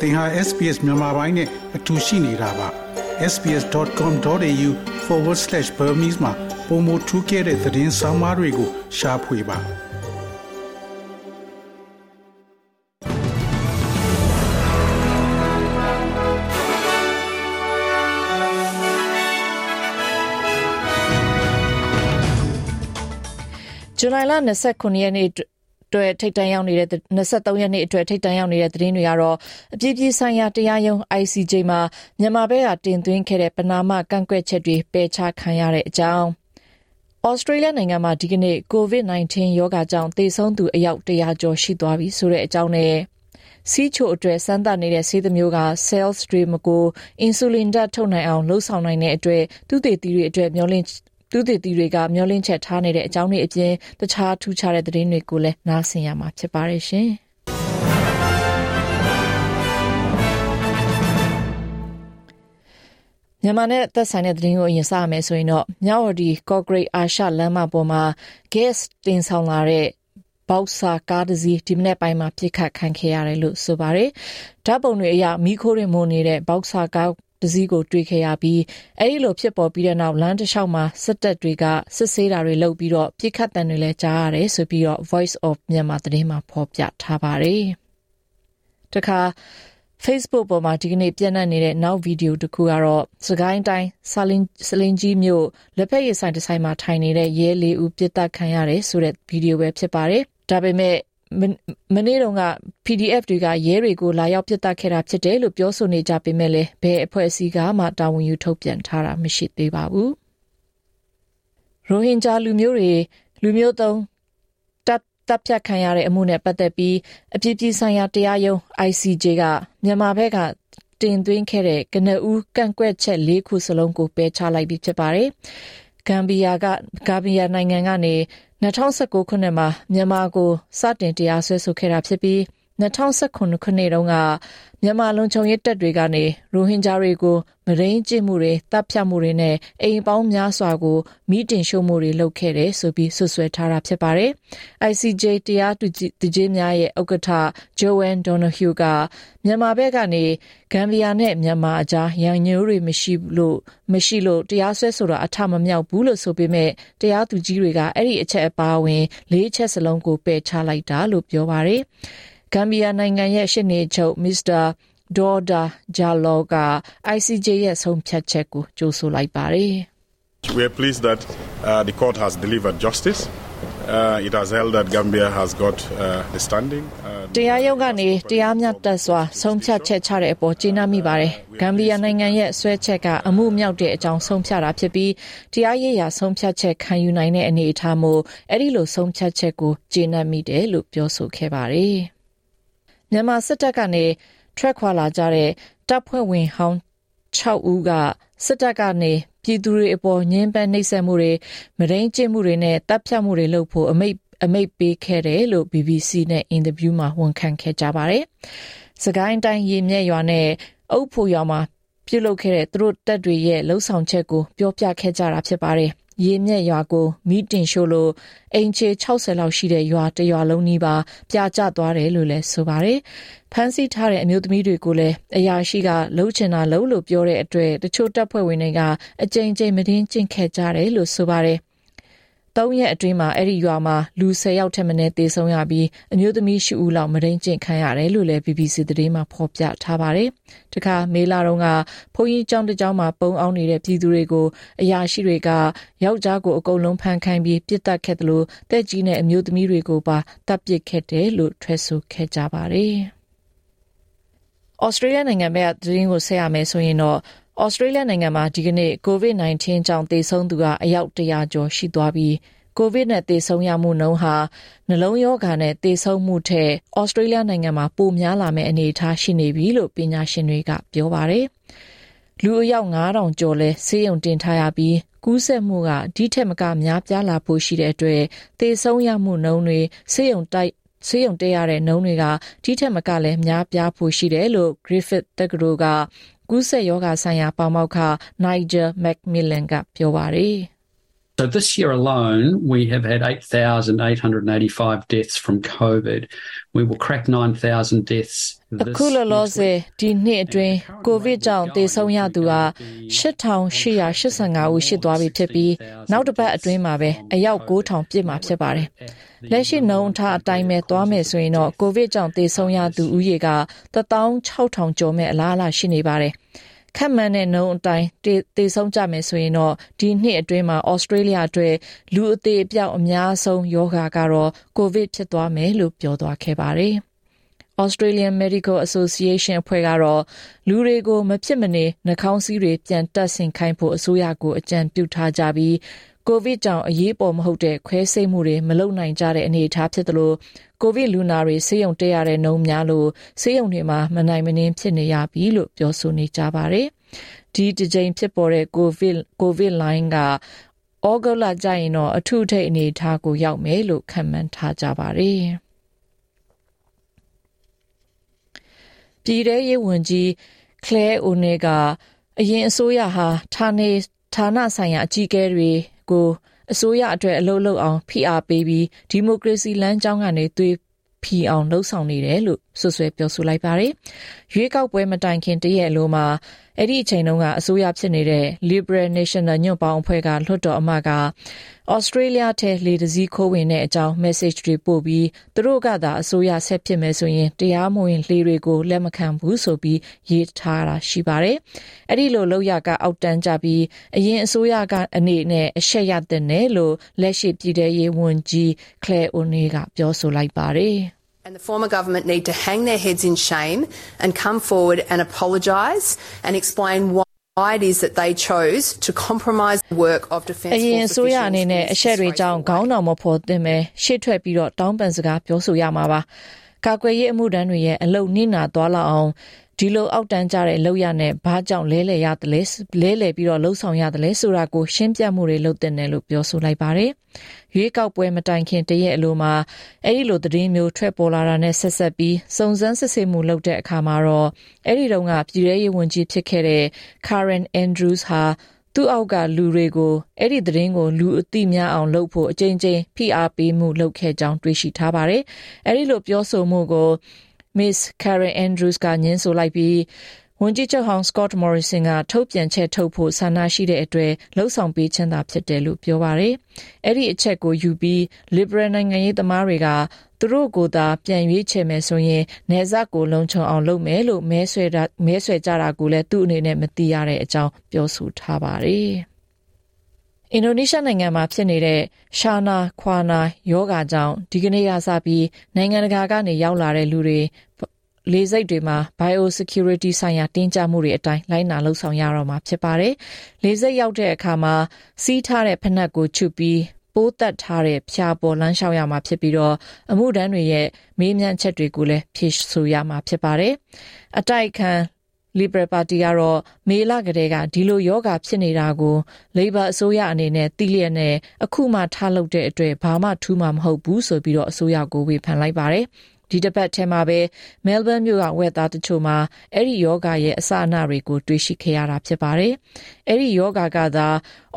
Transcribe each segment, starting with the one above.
သင်ဟာ SPS မြန်မာပိုင်းနဲ့အတူရှိနေတာပါ sps.com.au/burmese မှာပုံမထူးခဲ့တဲ့သတင်းစာမားတွေကိုရှားဖွေပါဇူလိုင်လ29ရက်နေ့ အတွက်ထိတ်တန့်ရောက်နေတဲ့23ရက်နေ့အတွက်ထိတ်တန့်ရောက်နေတဲ့သတင်းတွေကတော့အပြည်ပြည်ဆိုင်ရာတရားရုံး ICJ မှာမြန်မာဘက်ကတင်သွင်းခဲ့တဲ့ပနာမကန့်ကွက်ချက်တွေပယ်ချခံရတဲ့အကြောင်းဩစတြေးလျနိုင်ငံမှာဒီကနေ့ COVID-19 ရောဂါကြောင့်သေဆုံးသူအယောက်100ကျော်ရှိသွားပြီဆိုတဲ့အကြောင်းနဲ့စီးချိုအတွက်စမ်းသပ်နေတဲ့ဆေးသမျိုးက cells stream ကို insulin ဓာတ်ထုတ်နိုင်အောင်လှုပ်ဆောင်နိုင်တဲ့အတွက်သူတည်တည်တွေအတွက်မျောလင့် သူတည်တည်တွေကမျောလင့်ချက်ထားနေတဲ့အကြောင်းတွေအပြင်တခြားထူးခြားတဲ့သတင်းတွေကိုလည်းနားဆင်ရမှာဖြစ်ပါတယ်ရှင်။မြန်မာနဲ့သက်ဆိုင်တဲ့သတင်းကိုအရင်စရမယ်ဆိုရင်တော့မြောက်ဝတီကော့ဂရိတ်အာရှလမ်းမပေါ်မှာ gas တင်ဆောင်လာတဲ့ဘောက်ဆာကားတစ်စီးဒီမနေ့ပိုင်းမှာပြစ်ခတ်ခံခဲ့ရတယ်လို့ဆိုပါတယ်။ဓာတ်ပုံတွေအရမိခိုးတွေမုံနေတဲ့ဘောက်ဆာကား တစည်းကိုတွေ့ခဲ့ရပြီးအဲဒီလိုဖြစ်ပေါ်ပြီးတဲ့နောက်လမ်းတစ်လျှောက်မှာစစ်တပ်တွေကစစ်ဆေးတာတွေလုပ်ပြီးတော့ပြစ်ခတ်တံတွေလည်းကြားရတယ်ဆိုပြီးတော့ Voice of Myanmar သတင်းမှာဖော်ပြထားပါတယ်။တခါ Facebook ပေါ်မှာဒီကနေ့ပြန့်နှံ့နေတဲ့နောက်ဗီဒီယိုတစ်ခုကတော့စကိုင်းတိုင်းဆလင်စလင်ကြီးမြို့လက်ဖက်ရည်ဆိုင်တစ်ဆိုင်မှာထိုင်နေတဲ့ရဲလေးဦးပြစ်တက်ခံရတယ်ဆိုတဲ့ဗီဒီယိုပဲဖြစ်ပါတယ်။ဒါပေမဲ့ မနေ့တုန်းက PDF တွေက ရဲတွေကို လာရောက်ပစ်တက်ခဲ့တာဖြစ်တယ်လို့ ပြောဆိုနေကြပေမဲ့လည်း ဘယ်အဖွဲ့အစည်းကမှ တာဝန်ယူ ထုတ်ပြန်ထားတာ မရှိသေးပါဘူး။ရိုဟင်ဂျာလူမျိုးတွေ လူမျိုးသုံးတပ်တပ်ဖြတ်ခံရတဲ့အမှုနဲ့ပတ်သက်ပြီး အပြည်ပြည်ဆိုင်ရာတရားရုံး ICJ က မြန်မာဘက်က တင်သွင်းခဲ့တဲ့ ကနဦးကန့်ကွက်ချက် ၄ ခုစလုံးကို ပယ်ချလိုက်ပြီးဖြစ်ပါတယ်။ဂမ်ဘီယာကဂမ်ဘီယာနိုင်ငံကနေ 2019ခုနှစ်မှာမြန်မာကိုစတင်တရားစွဲဆိုခဲ့တာဖြစ်ပြီး 2019ခုနှစ်တုန်းကမြန်မာလုံခြုံရေးတပ်တွေကနေရိုဟင်ဂျာတွေကိုမရင်းကျင့်မှုတွေတပ်ဖြတ်မှုတွေနဲ့အိမ်ပေါင်းများစွာကိုမိတင်ရှုံမှုတွေလုပ်ခဲ့တယ်ဆိုပြီးဆွဆွဲထားတာဖြစ်ပါတယ်။ ICJ တရားသူကြီးများရဲ့ဥက္ကဋ္ဌ Joanne Donoghue ကမြန်မာဘက်ကနေဂမ်ဘီယာနဲ့မြန်မာအကြားရန်ညိုးတွေမရှိလို့မရှိလို့တရားစွဲဆိုတာအထမမြောက်ဘူးလို့ဆိုပေမဲ့တရားသူကြီးတွေကအဲ့ဒီအချက်အပါအဝင်လေးချက်စလုံးကိုပယ်ချလိုက်တာလို့ပြောပါတယ်။ ဂမ်ဘီယာနိုင်ငံရဲ့ရှေ့နေချုပ်မစ္စတာဒေါ်ဒါဂျာလောက ICJ ရဲ့ဆုံးဖြတ်ချက်ကိုကြိုဆိုလိုက်ပါတယ် We are pleased that uh, the court has delivered justice. Uh, it has held that Gambia has got uh, the standing. တရားရုံးကနေတရားမျှတစွာဆုံးဖြတ်ချက်ချတဲ့အပေါ်ကျေနပ်မိပါတယ်။ဂမ်ဘီယာနိုင်ငံရဲ့ဆွဲချက်ကအမှုမြောက်တဲ့အကြောင်းဆုံးဖြတ်တာဖြစ်ပြီးတရားရေးရာဆုံးဖြတ်ချက်ခံယူနိုင်တဲ့အနေအထားမျိုးအဲ့ဒီလိုဆုံးဖြတ်ချက်ကိုကျေနပ်မိတယ်လို့ပြောဆိုခဲ့ပါတယ်။ မြန်မာစစ်တပ်ကနေ ထွက်ခွာလာကြတဲ့ တပ်ဖွဲ့ဝင်ဟောင်း6ဦးက စစ်တပ်ကနေ ပြည်သူတွေအပေါ် ညှဉ်းပန်းနှိပ်စက်မှုတွေမရင်းကျင့်မှုတွေနဲ့တပ်ဖြတ်မှုတွေလုပ်ဖို့ အမိတ်အမိတ်ပေးခဲ့တယ်လို့ BBC နဲ့ အင်တာဗျူးမှာ ဝန်ခံခဲ့ကြပါတယ်။စကိုင်းတိုင်း ရေမြက်ရွာနဲ့ အုပ်ဖို့ရွာမှာ ပြုလုပ်ခဲ့တဲ့ သူတို့တပ်တွေရဲ့လှုပ်ဆောင်ချက်ကို ပြောပြခဲ့ကြတာ ဖြစ်ပါတယ်။ ရေမြက်ရွာကို မီးတင်ရှို့လို့ အိမ်ခြေ60လောက်ရှိတဲ့ ရွာတရွာလုံးနီးပါပြာကျသွားတယ်လို့လည်း ဆိုပါတယ်။ဖမ်းဆီးထားတဲ့ အမျိုးသမီးတွေကိုလည်း အရာရှိကလှုပ်ချင်တာလှုပ်လို့ ပြောတဲ့အတွက် တချို့တပ်ဖွဲ့ဝင်တွေက အကြိမ်ကြိမ်မတင်းကျင့်ခဲ့ကြတယ်လို့ ဆိုပါတယ် ၃ရက်အတွင်းမှာအဲ့ဒီရွာမှာလူ10ယောက်ထက်မနည်းသေဆုံးရပြီးအမျိုးသမီး10ဦးလောက်မရင်းကျင့်ခံရတယ်လို့လည်း BBC သတင်းမှာဖော်ပြထားပါတယ်။တခါမေလာတုန်းကဘုန်းကြီးကျောင်းတစ်ကျောင်းမှာပုံအောင်နေတဲ့ပြည်သူတွေကိုအရာရှိတွေကယောက်ျားကိုအကုန်လုံးဖမ်းခိုင်းပြီးပြစ်တက်ခဲ့တယ်လို့တက်ကြီးနဲ့အမျိုးသမီးတွေကိုပါတပ်ပစ်ခဲ့တယ်လို့ထွက်ဆိုခဲ့ကြပါတယ်။ဩစတြေးလျနိုင်ငံဘက်ကသတင်းကိုဆက်ရမယ်ဆိုရင်တော့ ဩစတြေးလျနိုင်ငံမှာဒီကနေ့ COVID-19 ကြောင့်သေဆုံးသူကအယောက်100ကျော်ရှိသွားပြီးကိုဗစ်နဲ့သေဆုံးရမှုနှုန်းဟာနှလုံးရောဂါနဲ့သေဆုံးမှုထက်ဩစတြေးလျနိုင်ငံမှာပိုများလာမယ့်အနေအထားရှိနေပြီလို့ပညာရှင်တွေကပြောပါတယ်။လူအယောက်9000ကျော်လဲဆေးရုံတင်ထားရပြီးကူးစက်မှုကဒီထက်မကများပြားလာဖို့ရှိတဲ့အတွက်သေဆုံးရမှုနှုန်းတွေဆေးရုံတိုက်ဆေးရုံတက်ရတဲ့နှုန်းတွေကဒီထက်မကလည်းများပြားဖို့ရှိတယ်လို့ Griffith တက္ကသိုလ်က ကူးစက်ရောဂါဆိုင်ရာပါမောက္ခ Nigel Macmillan ကပြောပါတယ်။ So this year alone, we have had 8,885 deaths from COVID. We will crack 9,000 deaths အခုလောလောဆယ်ဒီနှစ်အတွင်းကိုဗစ်ကြောင့်သေဆုံးရသူဟာ8885ဦးရှိသွားပြီဖြစ်ပြီးနောက်တစ်ပတ်အတွင်းမှာပဲအယောက်9000ပြည့်မှာဖြစ်ပါတယ်။လက်ရှိနှုန်းထားအတိုင်းပဲသွားမယ်ဆိုရင်တော့ကိုဗစ်ကြောင့်သေဆုံးရသူဦးရေက16000ကျော်မဲ့အလားအလာရှိနေပါတယ်။ ခက်မှန်တဲ့နှုံအတိုင်းတေဆုံးကြမယ်ဆိုရင်တော့ဒီနှစ်အတွင်းမှာဩစတြေးလျအတွက်လူအသေးအပြောက်အများဆုံးယောဂါကတော့ကိုဗစ်ဖြစ်သွားမယ်လို့ပြောသွားခဲ့ပါတယ်။ Australian Medical Association အဖွဲ့ကတော့လူတွေကိုမဖြစ်မနေနှာခေါင်းစည်းတွေပြန်တပ်ဆင်ခိုင်းဖို့အစိုးရကိုအကြံပြုထားကြပြီး ကိုဗစ်ကြောင့်အရေးပေါ်မဟုတ်တဲ့ခွဲစိတ်မှုတွေမလုပ်နိုင်ကြတဲ့အနေအထားဖြစ်သလိုကိုဗစ်လူနာတွေဆေးရုံတက်ရတဲ့နှုန်းများလို့ဆေးရုံတွေမှာမနိုင်မနှင်းဖြစ်နေရပြီလို့ပြောဆိုနေကြပါတယ်။ဒီတစ်ကြိမ်ဖြစ်ပေါ်တဲ့ကိုဗစ်ကိုဗစ်လိုင်းကဩဂုတ်လကျရင်တော့အထူးထိပ်အနေအထားကိုရောက်မယ်လို့ခန့်မှန်းထားကြပါတယ်။ပြည်ထရေးဝန်ကြီးကလဲအိုနေကအရင်အစိုးရဟာဌာနေဌာနဆိုင်ရာအကြီးအကဲတွေ ကိုအစိုးရအတွက်အလုပ်လုပ်အောင်ဖိအားပေးပြီးဒီမိုကရေစီလမ်းကြောင်းကနေသွေးဖီအောင်လှုပ်ဆောင်နေတယ်လို့ဆွဆွဲပြောဆိုလိုက်ပါတယ်။ရွေးကောက်ပွဲမတိုင်ခင်တရက်လိုမှာ အဲ့ဒီအချိန်တုန်းကအစိုးရဖြစ်နေတဲ့ Liberal National ညွန့်ပေါင်းအဖွဲ့ကလွှတ်တော်အမတ်ကဩစတြေးလျထဲလေတစည်းခိုးဝင်တဲ့အကြောင်း message တွေပို့ပြီးသူတို့ကသာအစိုးရဆက်ဖြစ်မယ်ဆိုရင်တရားမဝင်လှေတွေကိုလက်မခံဘူးဆိုပြီးရေးထားတာရှိပါတယ်။အဲ့ဒီလိုလောက်ရကအောက်တန်းကြပြီးအရင်အစိုးရကအနေနဲ့အရှက်ရတဲ့နယ်လို့လက်ရှိပြည်ထရေးဝန်ကြီး Claire O'Neill ကပြောဆိုလိုက်ပါတယ်။ And the former government need to hang their heads in shame and come forward and apologise and explain why why it is that they chose to compromise the work of defence အရင်ဆိုရအနေနဲ့အရှက်တွေကြောင့်ခေါင်းတော်မဖော်သင့်ပဲရှေ့ထွက်ပြီးတော့တောင်းပန်စကားပြောဆိုရမှာပါကာကွယ်ရေးအမှုတန်းတွေရဲ့အလုတ်နှိနာသွားလောက်အောင် ဒီလိုအောက်တန်းကြတဲ့လောက်ရနဲ့ဘာကြောင့်လဲလဲရတယ်လဲလဲလဲပြီးတော့လှုပ်ဆောင်ရတယ်လဲဆိုတာကိုရှင်းပြမှုတွေလုပ်တဲ့နယ်လို့ပြောဆိုလိုက်ပါတယ်။ရွေးကောက်ပွဲမတိုင်ခင်တရက်အလိုမှာအဲ့ဒီလိုသတင်းမျိုးထွက်ပေါ်လာတာနဲ့ဆက်ဆက်ပြီးစုံစမ်းစစ်ဆေးမှုလုပ်တဲ့အခါမှာတော့အဲ့ဒီတုန်းကပြည်ထရေးဝန်ကြီးဖြစ်ခဲ့တဲ့ Karen Andrews ဟာသူ့အောက်ကလူတွေကိုအဲ့ဒီသတင်းကိုလူအသိများအောင်လုပ်ဖို့အကြိမ်ကြိမ်ဖိအားပေးမှုလုပ်ခဲ့ကြောင်းတွေ့ရှိထားပါတယ်။အဲ့ဒီလိုပြောဆိုမှုကို Miss Karen Andrews ကညင်းဆိုလိုက်ပြီးဝန်ကြီးချုပ်ဟောင်း Scott Morrison ကထုတ်ပြန်ချက်ထုတ်ဖို့ဆန္ဒရှိတဲ့အတွက်လှုံ့ဆော်ပေးခြင်းသာဖြစ်တယ်လို့ပြောပါတယ်။အဲ့ဒီအချက်ကိုယူပြီး Liberal နိုင်ငံရေးသမားတွေကသူတို့ကိုသာပြန်ရွေးချယ်မယ်ဆိုရင်နေဇက်ကိုလုံခြုံအောင်လုပ်မယ်လို့မဲဆွဲတာမဲဆွဲကြတာကိုလည်းသူ့အနေနဲ့မသိရတဲ့အကြောင်းပြောဆိုထားပါတယ်။ အင်ဒိုနီးရှားနိုင်ငံမှာဖြစ်နေတဲ့ ရှာနာခွာနာယောဂါကြောင့် ဒီကနေ့ကစပြီး နိုင်ငံတကာကနေ ရောက်လာတဲ့လူတွေ လေစိတ်တွေမှာ biosecurity ဆိုင်ရာ တင်းကြပ်မှုတွေအတိုင်း လိုက်နာလှုပ်ဆောင်ရတော့မှာ ဖြစ်ပါတယ်။လေစိတ်ရောက်တဲ့အခါမှာ စီးထားတဲ့ဖနက်ကိုချုပ်ပြီး ပိုးတက်ထားတဲ့ဖြာပေါ်လမ်းလျှောက်ရမှာဖြစ်ပြီးတော့အမှုတန်းတွေရဲ့ မေးမြန်းချက်တွေကိုလည်း ဖြေဆိုရမှာ ဖြစ်ပါတယ်။အတိုက်ခံ Liberal Party ကတော့ မေလကလေးက ဒီလိုယောဂဖြစ်နေတာကို Labor အစိုးရအနေနဲ့ သိလျက်နဲ့ အခုမှထားလုပ်တဲ့အတွက် ဘာမှထူးမှာမဟုတ်ဘူးဆိုပြီးတော့အစိုးရကို ဝေဖန်လိုက်ပါတယ် ဒီတစ်ပတ်ထဲမှာပဲ မဲလ်ဘန်မြို့က ဝက်သားတချို့မှာ အဲ့ဒီယောဂရဲ့ အစအနတွေကို တွေ့ရှိခဲ့ရတာ ဖြစ်ပါတယ်။အဲ့ဒီယောဂကသာ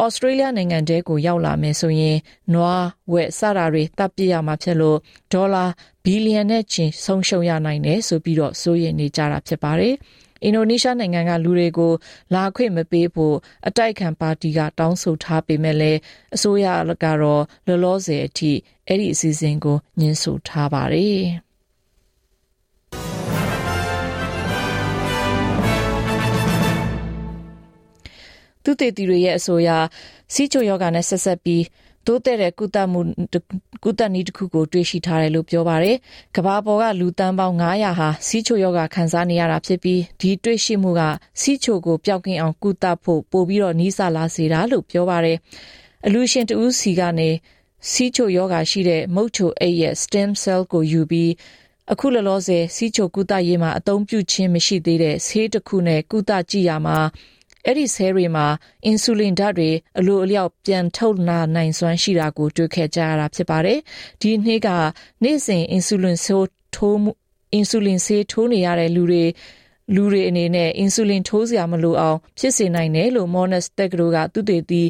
ဩစတြေးလျနိုင်ငံတဲကို ရောက်လာမယ်ဆိုရင် နွား ဝက် စတာတွေတပ်ပြရမှာဖြစ်လို့ ဒေါ်လာ ဘီလီယံနဲ့ချီ ဆုံးရှုံးရနိုင်တယ်ဆိုပြီးတော့စိုးရိမ်နေကြတာ ဖြစ်ပါတယ်။ အင်ဒိုနီးရှားနိုင်ငံကလူတွေကို လာခွင့်မပေးဖို့အတိုက်ခံပါတီကတောင်းဆိုထားပေမဲ့လည်းအစိုးရကတော့လောလောဆယ်အထိအဲ့ဒီအစီအစဉ်ကိုညှင်းဆိုထားပါတယ်။သူတေတီတွေရဲ့အဆိုအရစီချိုယောဂနဲ့ဆက်ဆက်ပြီး တိုးတဲ့တဲ့ကုသမှုကုသနည်းတစ်ခုကိုတွေ့ရှိထားတယ်လို့ပြောပါတယ်။ကဘာပေါ်ကလူတန်းပေါင်း900ဟာစီးချိုယောဂခံစားနေရတာဖြစ်ပြီးဒီတွေ့ရှိမှုကစီးချိုကိုပျောက်ကင်းအောင်ကုသဖို့ပို့ပြီးတော့နီးစပ်လာစေတာလို့ပြောပါတယ်။အလူရှင်တူးစီကနေစီးချိုယောဂရှိတဲ့မုတ်ချိုအိတ်ရဲ့ stem cell ကိုယူပြီးအခုလောလောဆယ်စီးချိုကုသရေးမှာအသုံးပြုခြင်းမရှိသေးတဲ့ဆေးတစ်ခုနဲ့ကုသကြည့်ရမှာ အဲ့ဒီဆဲတွေမှာအင်ဆူလင်ဓာတ်တွေအလိုအလျောက်ပြန်ထုတ်လာနိုင်စွမ်းရှိတာကိုတွေ့ခဲ့ကြရတာဖြစ်ပါတယ်။ဒီနေ့ကနေ့စဉ်အင်ဆူလင်ဆိုးထိုးမှုအင်ဆူလင်ဆေးထိုးနေရတဲ့လူတွေလူတွေအနေနဲ့အင်ဆူလင်ထိုးစရာမလိုအောင်ဖြစ်စေနိုင်တယ်လို့ Monash တက္ကသိုလ်ကသူတေသီ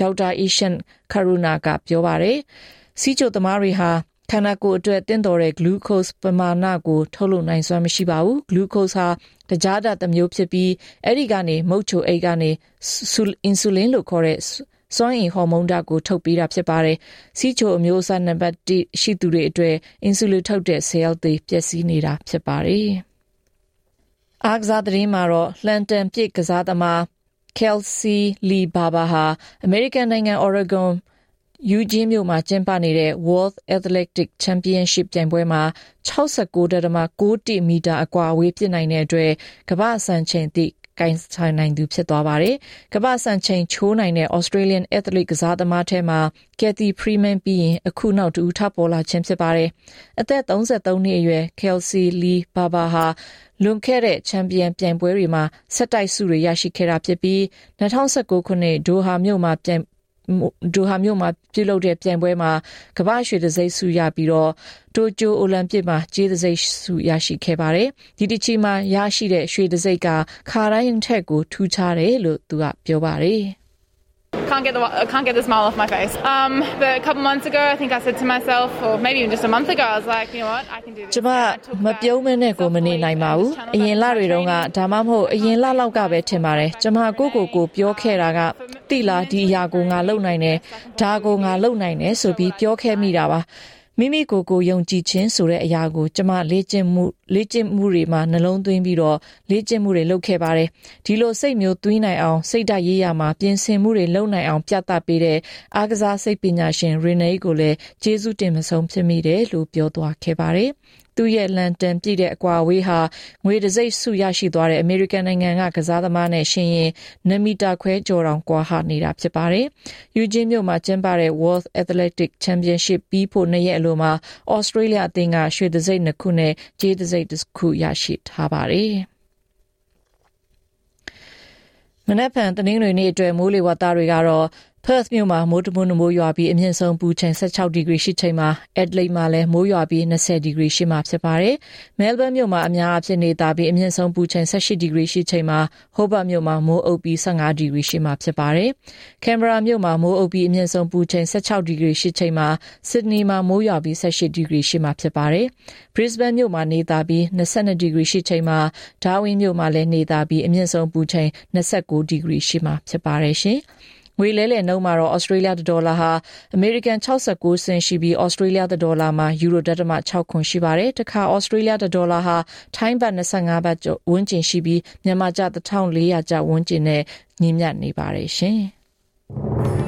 ဒေါက်တာအီရှန်ခရူနာကပြောပါတယ်။စီချိုသမားတွေဟာ ခန္ဓာကိုယ်အတွက်တင့်တော်တဲ့ glucose ပမာဏကို ထုတ်လုပ်နိုင်စွမ်းမရှိပါဘူး။ glucose ဟာတကြားဓာတ်တစ်မျိုးဖြစ်ပြီးအဲ့ဒီကနေ မုတ်ချိုအိတ်ကနေ insulin လို့ခေါ်တဲ့ စွမ်းအင်ဟော်မုန်းဓာတ်ကို ထုတ်ပေးတာဖြစ်ပါတယ်။စီးချိုအမျိုးအစားနံပါတ် 1 ရှိသူတွေအတွက် အင်ဆူလင်ထုတ်တဲ့ cell တွေ ပျက်စီးနေတာဖြစ်ပါတယ်။အားကစားသတင်းမှာတော့လန်တန်ပြစ်ကစားသမား Kelsey Lee Barber ဟာ American နိုင်ငံ Oregon ယူဂျင်းမြို့မှာ ကျင်းပနေတဲ့ World Athletic Championship ပြိုင်ပွဲမှာ69.6မီတာ အကွာအဝေးပြစ်နိုင်တဲ့အတွက် ကမ္ဘာ့စံချိန်သစ် ကိုင်းဆိုင်နိုင်သူ ဖြစ်သွားပါတယ်။ကမ္ဘာစံချိန်ချိုးနိုင်တဲ့ Australian athlete ကစားသမားထဲမှာ Kathy Freeman ပြီးရင် အခုနောက်တူထပ်ပေါ်လာခြင်း ဖြစ်ပါတယ်။အသက်33နှစ်အရွယ် Kelsey Lee Barber ဟာ လွန်ခဲ့တဲ့ ချန်ပီယံပြိုင်ပွဲတွေမှာ ဆက်တိုက်ဆုတွေ ရရှိခဲ့တာဖြစ်ပြီး2019ခုနှစ် ဒိုဟာမြို့မှာပြိုင် ဒိုဟာမြို့မှာပြုလုပ်တဲ့ပြိုင်ပွဲမှာကမ္ဘာရွှေတံဆိပ်ဆုရပြီးတော့တိုကျိုအိုလံပစ်မှာကြေးတံဆိပ်ဆုရရှိခဲ့ပါတယ်။ဒီတစ်ချီမှာရရှိတဲ့ရွှေတံဆိပ်ကခါတိုင်းထက်ကိုထူးခြားတယ်လို့သူကပြောပါတယ်။ can't get the can't get the smile off my face. Um, but a couple months ago, I think I said to myself, or maybe even just a month ago, I was like, you know what, I can do this. ကျမမပြုံးမနဲ့ကိုမနေနိုင်ပါဘူး။အရင်လတွေတုန်းကဒါမှမဟုတ်အရင်လလောက်ကပဲထင်ပါတယ်။ကျမကိုကိုကိုပြောခဲ့တာက တိလာဒီအရာကိုငါလုပ်နိုင်တယ်။ဒါကိုငါလုပ်နိုင်တယ်ဆိုပြီးပြောခဲ့မိတာပါ။မိမိကိုယ်ကိုယုံကြည်ခြင်းဆိုတဲ့အရာကိုကျမလေ့ကျင့်မှုလေ့ကျင့်မှုတွေမှာနှလုံးသွင်းပြီးတော့လေ့ကျင့်မှုတွေလုပ်ခဲ့ပါတယ်ဒီလိုစိတ်မျိုးသွင်းနိုင်အောင်စိတ်ဓာတ်ရေးရမှာပြင်ဆင်မှုတွေလုပ်နိုင်အောင်ပြသပေးတဲ့အားကစားစိတ်ပညာရှင်ရီနေကိုလည်းကျေးဇူးတင်မဆုံးဖြစ်မိတယ်လို့ပြောသွားခဲ့ပါတယ် သူ့ရဲ့လန်တန်ပြည့်တဲ့အကွာအဝေးဟာငွေတစိမ့်ဆုရရှိသွားတဲ့အမေရိကန်နိုင်ငံကကစားသမားနဲ့ရှင်ရင်နမီတာခွဲကျော်တောင်ကွာဟနေတာဖြစ်ပါတယ်။ယူဂျင်းမြို့မှာကျင်းပတဲ့ World Athletic Championship ပြီးဖို့နှစ်ရက်အလိုမှာ Australia အသင်းကရွှေတစိမ့်နှစ်ခုနဲ့ကြေးတစိမ့်တစ်ခုရရှိထားပါတယ်။မနက်ဖြန်တနင်္ဂနွေနေ့အတွက်မိုးလေဝသတွေကတော့ Perth မြို့မှာမိုးတမွန်းမိုးရွာပြီးအမြင့်ဆုံးပူချိန်16ဒီဂရီရှိချိန်မှာ Adelaide မှာလည်းမိုးရွာပြီး20ဒီဂရီရှိမှာဖြစ်ပါတယ်။ Melbourne မြို့မှာအများအပြားနေတာပြီးအမြင့်ဆုံးပူချိန်18ဒီဂရီရှိချိန်မှာ Hobart မြို့မှာမိုးအုပ်ပြီး15ဒီဂရီရှိမှာဖြစ်ပါတယ်။ Canberra မြို့မှာမိုးအုပ်ပြီးအမြင့်ဆုံးပူချိန်16ဒီဂရီရှိချိန်မှာ Sydney မှာမိုးရွာပြီး18ဒီဂရီရှိမှာဖြစ်ပါတယ်။ Brisbane မြို့မှာနေတာပြီး22ဒီဂရီရှိချိန်မှာ Darwin မြို့မှာလည်းနေတာပြီးအမြင့်ဆုံးပူချိန်29ဒီဂရီရှိမှာဖြစ်ပါတယ်ရှင်။ ငွေလဲလှယ်နှုန်းမှာတော့ Australia ဒေါ်လာဟာ American 69 cent ရှိပြီး Australia ဒေါ်လာမှာ Euro 6ခွန်ရှိပါတယ်။တခါ Australia ဒေါ်လာဟာ Thai ဘတ်25ဘတ်ကျော်ဝန်းကျင်ရှိပြီးမြန်မာကျပ်1400ကျပ်ဝန်းကျင်နဲ့ညီမျှနေပါတယ်ရှင်။